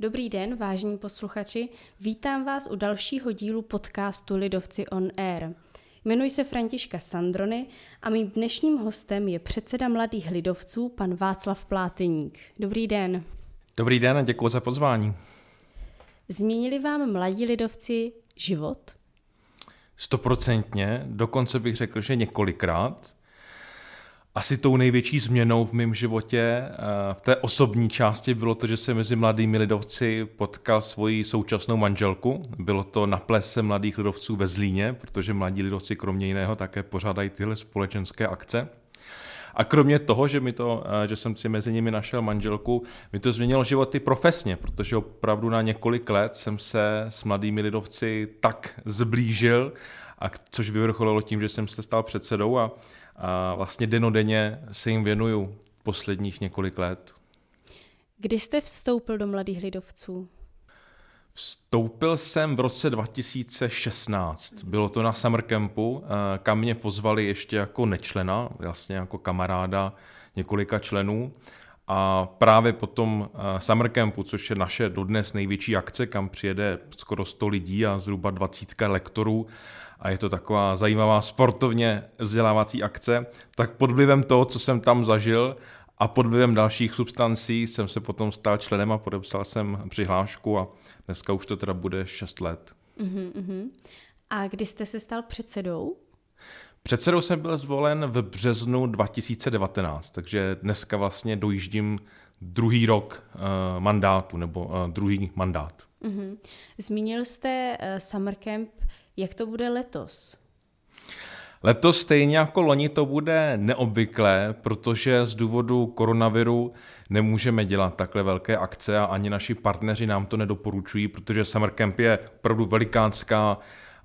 Dobrý den, vážení posluchači. Vítám vás u dalšího dílu podcastu Lidovci on Air. Jmenuji se Františka Sandrony a mým dnešním hostem je předseda Mladých lidovců, pan Václav Pláteník. Dobrý den. Dobrý den a děkuji za pozvání. Změnili vám mladí lidovci život? Stoprocentně, dokonce bych řekl, že několikrát. Asi tou největší změnou v mém životě eh, v té osobní části bylo to, že jsem mezi mladými lidovci potkal svoji současnou manželku. Bylo to na plese mladých lidovců ve Zlíně, protože mladí lidovci kromě jiného také pořádají tyhle společenské akce. A kromě toho, že, mi to, eh, že jsem si mezi nimi našel manželku, mi to změnilo životy profesně, protože opravdu na několik let jsem se s mladými lidovci tak zblížil, a což vyvrcholilo tím, že jsem se stal předsedou a, a vlastně denodenně se jim věnuju posledních několik let. Kdy jste vstoupil do Mladých lidovců? Vstoupil jsem v roce 2016. Bylo to na summer campu, eh, kam mě pozvali ještě jako nečlena, vlastně jako kamaráda několika členů. A právě po tom eh, summer campu, což je naše dodnes největší akce, kam přijede skoro 100 lidí a zhruba 20 lektorů, a je to taková zajímavá sportovně vzdělávací akce, tak pod vlivem toho, co jsem tam zažil a pod vlivem dalších substancí jsem se potom stal členem a podepsal jsem přihlášku a dneska už to teda bude 6 let. Uh-huh, A kdy jste se stal předsedou? Předsedou jsem byl zvolen v březnu 2019, takže dneska vlastně dojíždím druhý rok uh, mandátu, nebo uh, druhý mandát. Uh-huh. Zmínil jste uh, Summer Camp, jak to bude letos? Letos stejně jako loni to bude neobvyklé, protože z důvodu koronaviru nemůžeme dělat takhle velké akce a ani naši partneři nám to nedoporučují, protože Summer Camp je opravdu velikánská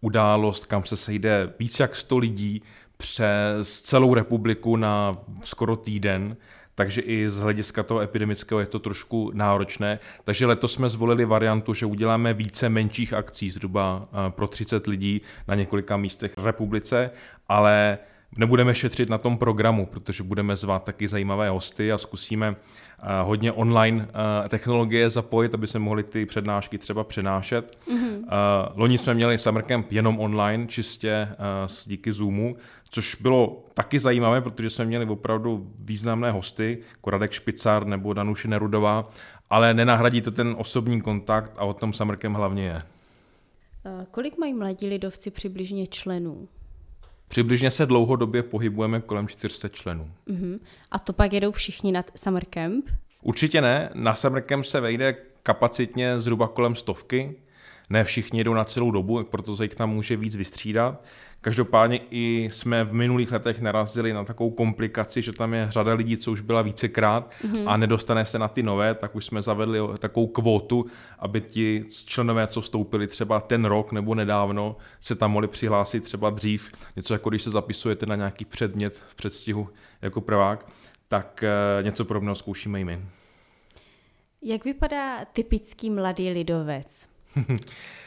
událost, kam se sejde víc jak 100 lidí přes celou republiku na skoro týden takže i z hlediska toho epidemického je to trošku náročné. Takže letos jsme zvolili variantu, že uděláme více menších akcí, zhruba eh, pro 30 lidí na několika místech v republice, ale nebudeme šetřit na tom programu, protože budeme zvát taky zajímavé hosty a zkusíme eh, hodně online eh, technologie zapojit, aby se mohly ty přednášky třeba přenášet. Mm-hmm. Loni jsme měli Summer Camp jenom online, čistě díky Zoomu, což bylo taky zajímavé, protože jsme měli opravdu významné hosty, jako Radek Špicár nebo Danuše Nerudová, ale nenahradí to ten osobní kontakt a o tom Camp hlavně je. Kolik mají mladí lidovci přibližně členů? Přibližně se dlouhodobě pohybujeme kolem 400 členů. Uh-huh. A to pak jedou všichni na Summer Camp? Určitě ne. Na Summer Camp se vejde kapacitně zhruba kolem stovky. Ne všichni jedou na celou dobu, proto se jich tam může víc vystřídat. Každopádně i jsme v minulých letech narazili na takovou komplikaci, že tam je řada lidí, co už byla vícekrát mm-hmm. a nedostane se na ty nové, tak už jsme zavedli takovou kvótu, aby ti členové, co vstoupili třeba ten rok nebo nedávno, se tam mohli přihlásit třeba dřív. Něco jako když se zapisujete na nějaký předmět v předstihu jako prvák, tak eh, něco podobného zkoušíme i my. Jak vypadá typický mladý lidovec?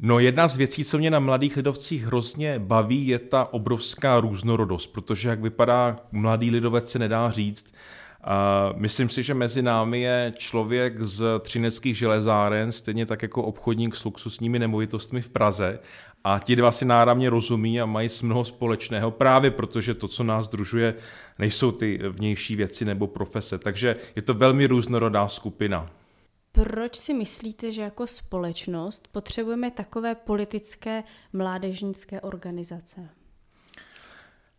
No jedna z věcí, co mě na mladých lidovcích hrozně baví, je ta obrovská různorodost, protože jak vypadá mladý lidovec se nedá říct. Uh, myslím si, že mezi námi je člověk z třineckých železáren, stejně tak jako obchodník s luxusními nemovitostmi v Praze. A ti dva si náramně rozumí a mají mnoho společného, právě protože to, co nás družuje, nejsou ty vnější věci nebo profese. Takže je to velmi různorodá skupina. Proč si myslíte, že jako společnost potřebujeme takové politické mládežnické organizace?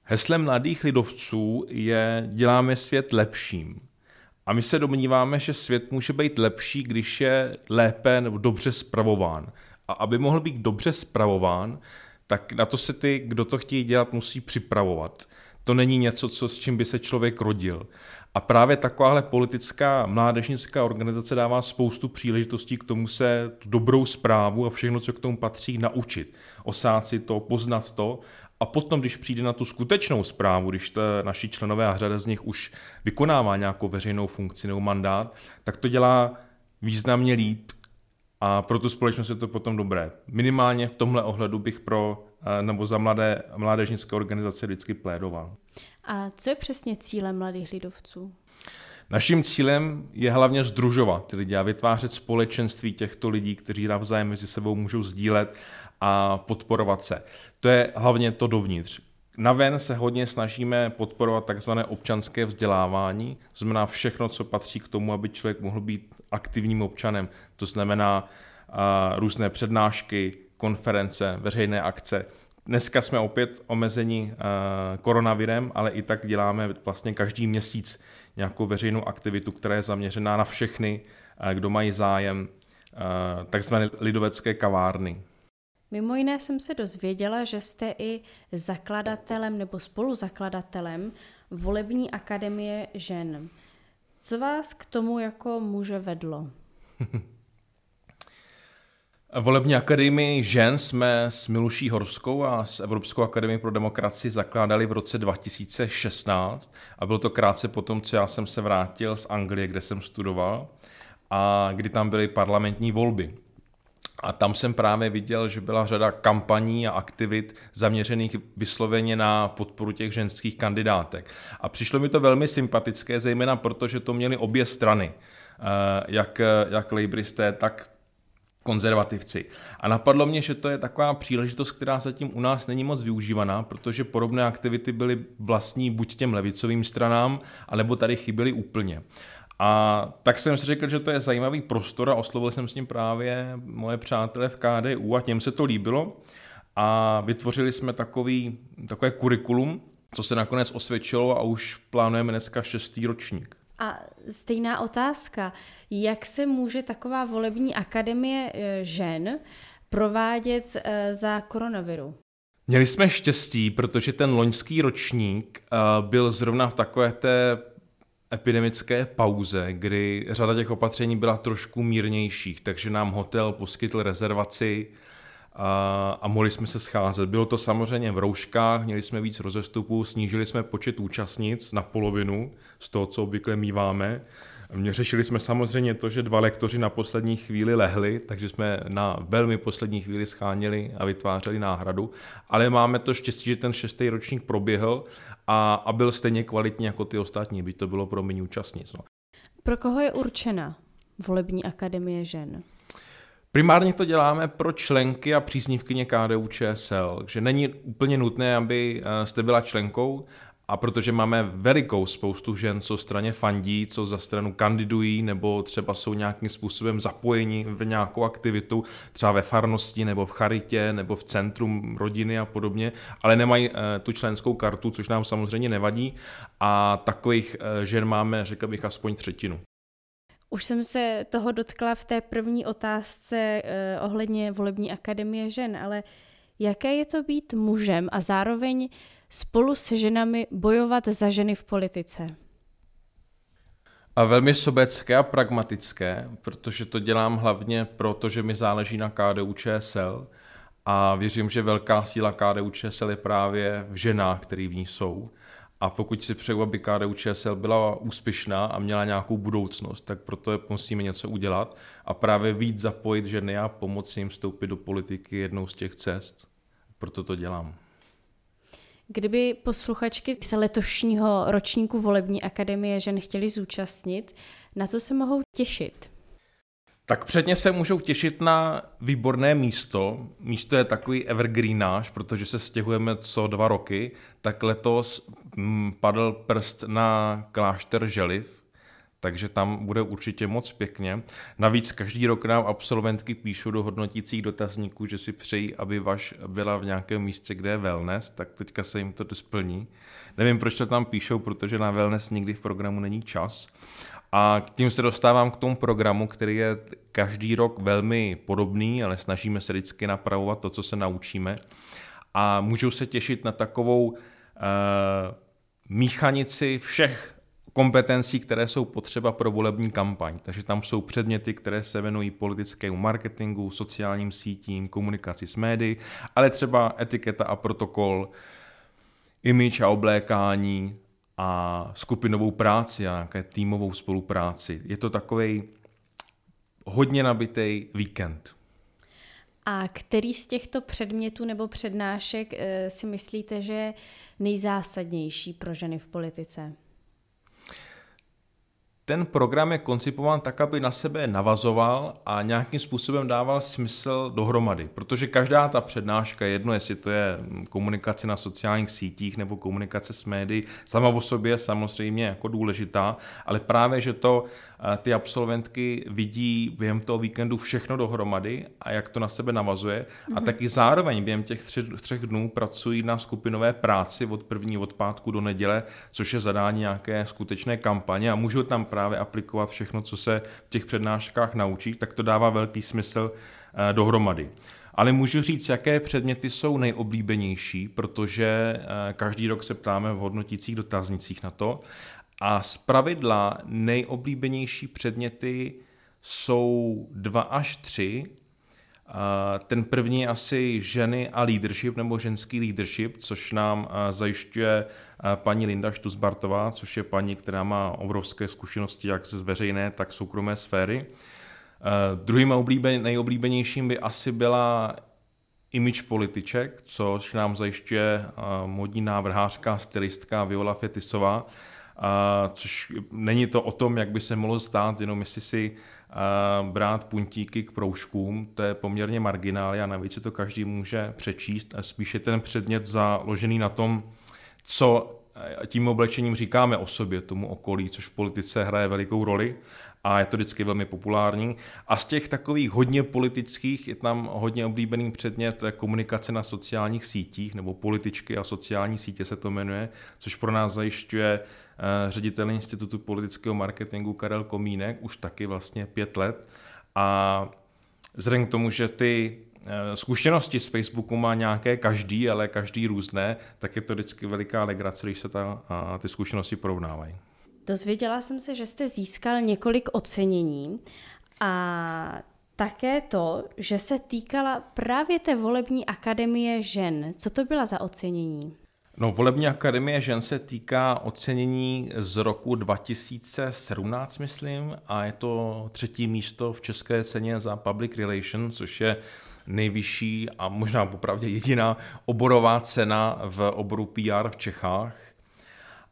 Heslem mladých lidovců je děláme svět lepším. A my se domníváme, že svět může být lepší, když je lépe nebo dobře spravován. A aby mohl být dobře spravován, tak na to se ty, kdo to chtějí dělat, musí připravovat. To není něco, co, s čím by se člověk rodil. A právě takováhle politická mládežnická organizace dává spoustu příležitostí k tomu se tu dobrou zprávu a všechno, co k tomu patří, naučit. Osát si to, poznat to a potom, když přijde na tu skutečnou zprávu, když to naši členové a řada z nich už vykonává nějakou veřejnou funkci nebo mandát, tak to dělá významně líp a pro tu společnost je to potom dobré. Minimálně v tomhle ohledu bych pro eh, nebo za mladé mládežnické organizace vždycky plédoval. A co je přesně cílem mladých lidovců? Naším cílem je hlavně združovat ty lidi a vytvářet společenství těchto lidí, kteří navzájem mezi sebou můžou sdílet a podporovat se. To je hlavně to dovnitř. Naven se hodně snažíme podporovat takzvané občanské vzdělávání, to znamená všechno, co patří k tomu, aby člověk mohl být aktivním občanem. To znamená uh, různé přednášky, konference, veřejné akce. Dneska jsme opět omezeni uh, koronavirem, ale i tak děláme vlastně každý měsíc nějakou veřejnou aktivitu, která je zaměřená na všechny, uh, kdo mají zájem, uh, takzvané lidovecké kavárny. Mimo jiné jsem se dozvěděla, že jste i zakladatelem nebo spoluzakladatelem Volební akademie žen. Co vás k tomu jako muže vedlo? Volební akademii žen jsme s Miluší Horskou a s Evropskou akademií pro demokracii zakládali v roce 2016 a bylo to krátce potom, co já jsem se vrátil z Anglie, kde jsem studoval a kdy tam byly parlamentní volby. A tam jsem právě viděl, že byla řada kampaní a aktivit zaměřených vysloveně na podporu těch ženských kandidátek. A přišlo mi to velmi sympatické, zejména proto, že to měly obě strany, eh, jak, jak lejbristé, tak konzervativci. A napadlo mě, že to je taková příležitost, která zatím u nás není moc využívaná, protože podobné aktivity byly vlastní buď těm levicovým stranám, anebo tady chyběly úplně. A tak jsem si řekl, že to je zajímavý prostor a oslovil jsem s ním právě moje přátelé v KDU a těm se to líbilo. A vytvořili jsme takový, takové kurikulum, co se nakonec osvědčilo a už plánujeme dneska šestý ročník. A stejná otázka, jak se může taková volební akademie e, žen provádět e, za koronaviru? Měli jsme štěstí, protože ten loňský ročník e, byl zrovna v takové té epidemické pauze, kdy řada těch opatření byla trošku mírnějších, takže nám hotel poskytl rezervaci a, a mohli jsme se scházet. Bylo to samozřejmě v rouškách, měli jsme víc rozestupů, snížili jsme počet účastnic na polovinu z toho, co obvykle míváme. Mě řešili jsme samozřejmě to, že dva lektoři na poslední chvíli lehli, takže jsme na velmi poslední chvíli schánili a vytvářeli náhradu, ale máme to štěstí, že ten šestý ročník proběhl a, a byl stejně kvalitní jako ty ostatní, by to bylo pro méně účastnic. No. Pro koho je určena volební akademie žen? Primárně to děláme pro členky a příznivkyně KDU ČSL, že není úplně nutné, aby eh, jste byla členkou, a protože máme velikou spoustu žen, co straně fandí, co za stranu kandidují, nebo třeba jsou nějakým způsobem zapojeni v nějakou aktivitu, třeba ve farnosti, nebo v charitě, nebo v centrum rodiny a podobně, ale nemají e, tu členskou kartu, což nám samozřejmě nevadí. A takových e, žen máme, řekl bych, aspoň třetinu. Už jsem se toho dotkla v té první otázce eh, ohledně volební akademie žen, ale jaké je to být mužem a zároveň spolu se ženami bojovat za ženy v politice? A velmi sobecké a pragmatické, protože to dělám hlavně proto, že mi záleží na KDU ČSL a věřím, že velká síla KDU ČSL je právě v ženách, které v ní jsou. A pokud si přeju, aby KDU ČSL byla úspěšná a měla nějakou budoucnost, tak proto musíme něco udělat a právě víc zapojit ženy a pomoci jim vstoupit do politiky jednou z těch cest. Proto to dělám. Kdyby posluchačky se letošního ročníku volební akademie žen chtěli zúčastnit, na co se mohou těšit? Tak předně se můžou těšit na výborné místo. Místo je takový evergreenáž, protože se stěhujeme co dva roky. Tak letos mm, padl prst na klášter Želiv, takže tam bude určitě moc pěkně. Navíc každý rok nám absolventky píšou do hodnotících dotazníků, že si přejí, aby vaš byla v nějakém místě, kde je wellness, tak teďka se jim to splní. Nevím, proč to tam píšou, protože na wellness nikdy v programu není čas. A tím se dostávám k tomu programu, který je každý rok velmi podobný, ale snažíme se vždycky napravovat to, co se naučíme. A můžou se těšit na takovou uh, míchanici všech kompetencí, které jsou potřeba pro volební kampaň. Takže tam jsou předměty, které se věnují politickému marketingu, sociálním sítím, komunikaci s médií, ale třeba etiketa a protokol, image a oblékání a skupinovou práci a nějaké týmovou spolupráci. Je to takový hodně nabitý víkend. A který z těchto předmětů nebo přednášek eh, si myslíte, že je nejzásadnější pro ženy v politice? Ten program je koncipován tak, aby na sebe navazoval a nějakým způsobem dával smysl dohromady, protože každá ta přednáška, jedno jestli to je komunikace na sociálních sítích nebo komunikace s médií, sama o sobě je samozřejmě jako důležitá, ale právě, že to ty absolventky vidí během toho víkendu všechno dohromady a jak to na sebe navazuje. Mm-hmm. A mhm. taky zároveň během těch tři, třech dnů pracují na skupinové práci od první od pátku do neděle, což je zadání nějaké skutečné kampaně a můžou tam právě aplikovat všechno, co se v těch přednáškách naučí, tak to dává velký smysl eh, dohromady. Ale můžu říct, jaké předměty jsou nejoblíbenější, protože eh, každý rok se ptáme v hodnotících dotaznicích na to. A z pravidla nejoblíbenější předměty jsou dva až tři. Ten první je asi ženy a leadership nebo ženský leadership, což nám zajišťuje paní Linda Štusbartová, což je paní, která má obrovské zkušenosti jak ze veřejné, tak soukromé sféry. Druhým nejoblíbenějším by asi byla image političek, což nám zajišťuje modní návrhářka, stylistka Viola Fetisová, a, což není to o tom, jak by se mohlo stát, jenom jestli si a, brát puntíky k proužkům, to je poměrně marginália, navíc si to každý může přečíst, a spíše ten předmět založený na tom, co tím oblečením říkáme o sobě, tomu okolí, což v politice hraje velikou roli a je to vždycky velmi populární. A z těch takových hodně politických je tam hodně oblíbený předmět komunikace na sociálních sítích, nebo političky a sociální sítě se to jmenuje, což pro nás zajišťuje Eh, ředitel Institutu politického marketingu Karel Komínek, už taky vlastně pět let. A vzhledem k tomu, že ty eh, zkušenosti z Facebooku má nějaké každý, ale každý různé, tak je to vždycky veliká legrace, když se ta, ty zkušenosti porovnávají. Dozvěděla jsem se, že jste získal několik ocenění a také to, že se týkala právě té volební akademie žen. Co to byla za ocenění? No, volební akademie žen se týká ocenění z roku 2017, myslím, a je to třetí místo v české ceně za public relations, což je nejvyšší a možná popravdě jediná oborová cena v oboru PR v Čechách.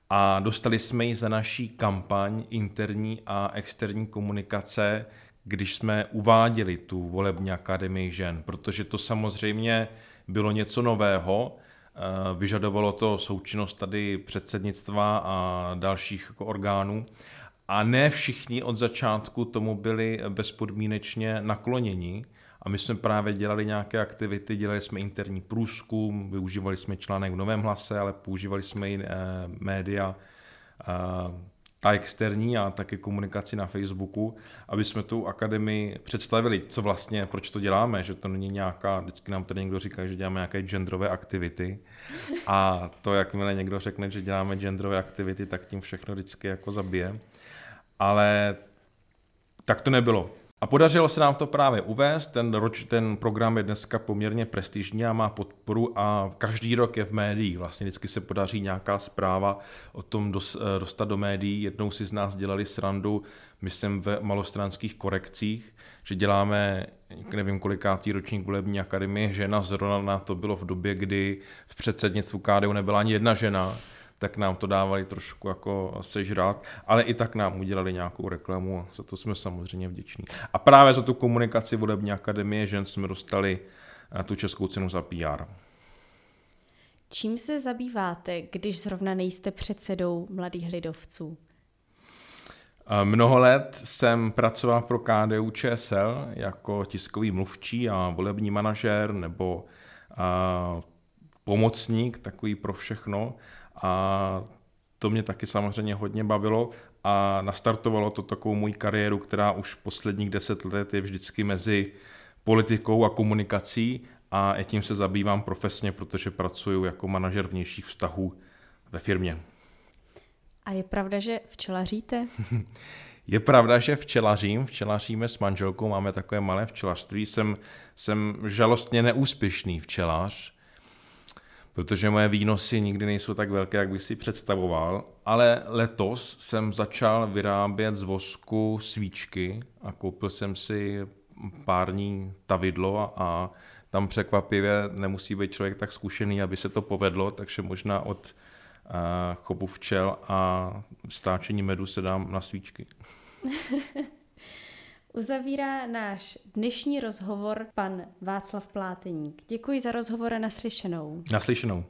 A dostali jsme ji za naší kampaň interní a externí komunikace, když jsme uváděli tu volební akademii žen, protože to samozřejmě bylo něco nového, Eh, vyžadovalo to součinnost tady předsednictva a dalších jako orgánů. A ne všichni od začátku tomu byli bezpodmínečně nakloněni. A my jsme právě dělali nějaké aktivity, dělali jsme interní průzkum, využívali jsme článek v Novém hlase, ale používali jsme i eh, média eh, ta externí a také komunikaci na Facebooku, aby jsme tu akademii představili, co vlastně, proč to děláme, že to není nějaká, vždycky nám tady někdo říká, že děláme nějaké genderové aktivity a to, jakmile někdo řekne, že děláme genderové aktivity, tak tím všechno vždycky jako zabije. Ale tak to nebylo. A podařilo se nám to právě uvést, ten, roč, ten program je dneska poměrně prestižní a má podporu a každý rok je v médiích. Vlastně vždycky se podaří nějaká zpráva o tom dos, eh, dostat do médií. Jednou si z nás dělali srandu, myslím, ve malostranských korekcích, že děláme, nevím kolikátý ročník volební akademie, žena zrovna to bylo v době, kdy v předsednictvu KDU nebyla ani jedna žena, tak nám to dávali trošku jako sežrat, ale i tak nám udělali nějakou reklamu a za to jsme samozřejmě vděční. A právě za tu komunikaci volební akademie žen jsme dostali eh, tu českou cenu za PR. Čím se zabýváte, když zrovna nejste předsedou mladých lidovců? Eh, mnoho let jsem pracoval pro KDU ČSL jako tiskový mluvčí a volební manažer nebo a, eh, pomocník, takový pro všechno a to mě taky samozřejmě hodně bavilo a nastartovalo to takovou můj kariéru, která už posledních deset let je vždycky mezi politikou a komunikací a tím se zabývám profesně, protože pracuji jako manažer vnějších vztahů ve firmě. A je pravda, že včelaříte? Je pravda, že včelařím, včelaříme s manželkou, máme takové malé včelařství, jsem, jsem žalostně neúspěšný včelař, protože moje výnosy nikdy nejsou tak velké, jak bych si představoval, ale letos jsem začal vyrábět z vosku svíčky a koupil jsem si pární tavidlo a tam překvapivě nemusí být člověk tak zkušený, aby se to povedlo, takže možná od chovu včel a stáčení medu se dám na svíčky. Uzavírá náš dnešní rozhovor pan Václav Pláteník. Děkuji za rozhovor a naslyšenou. Naslyšenou.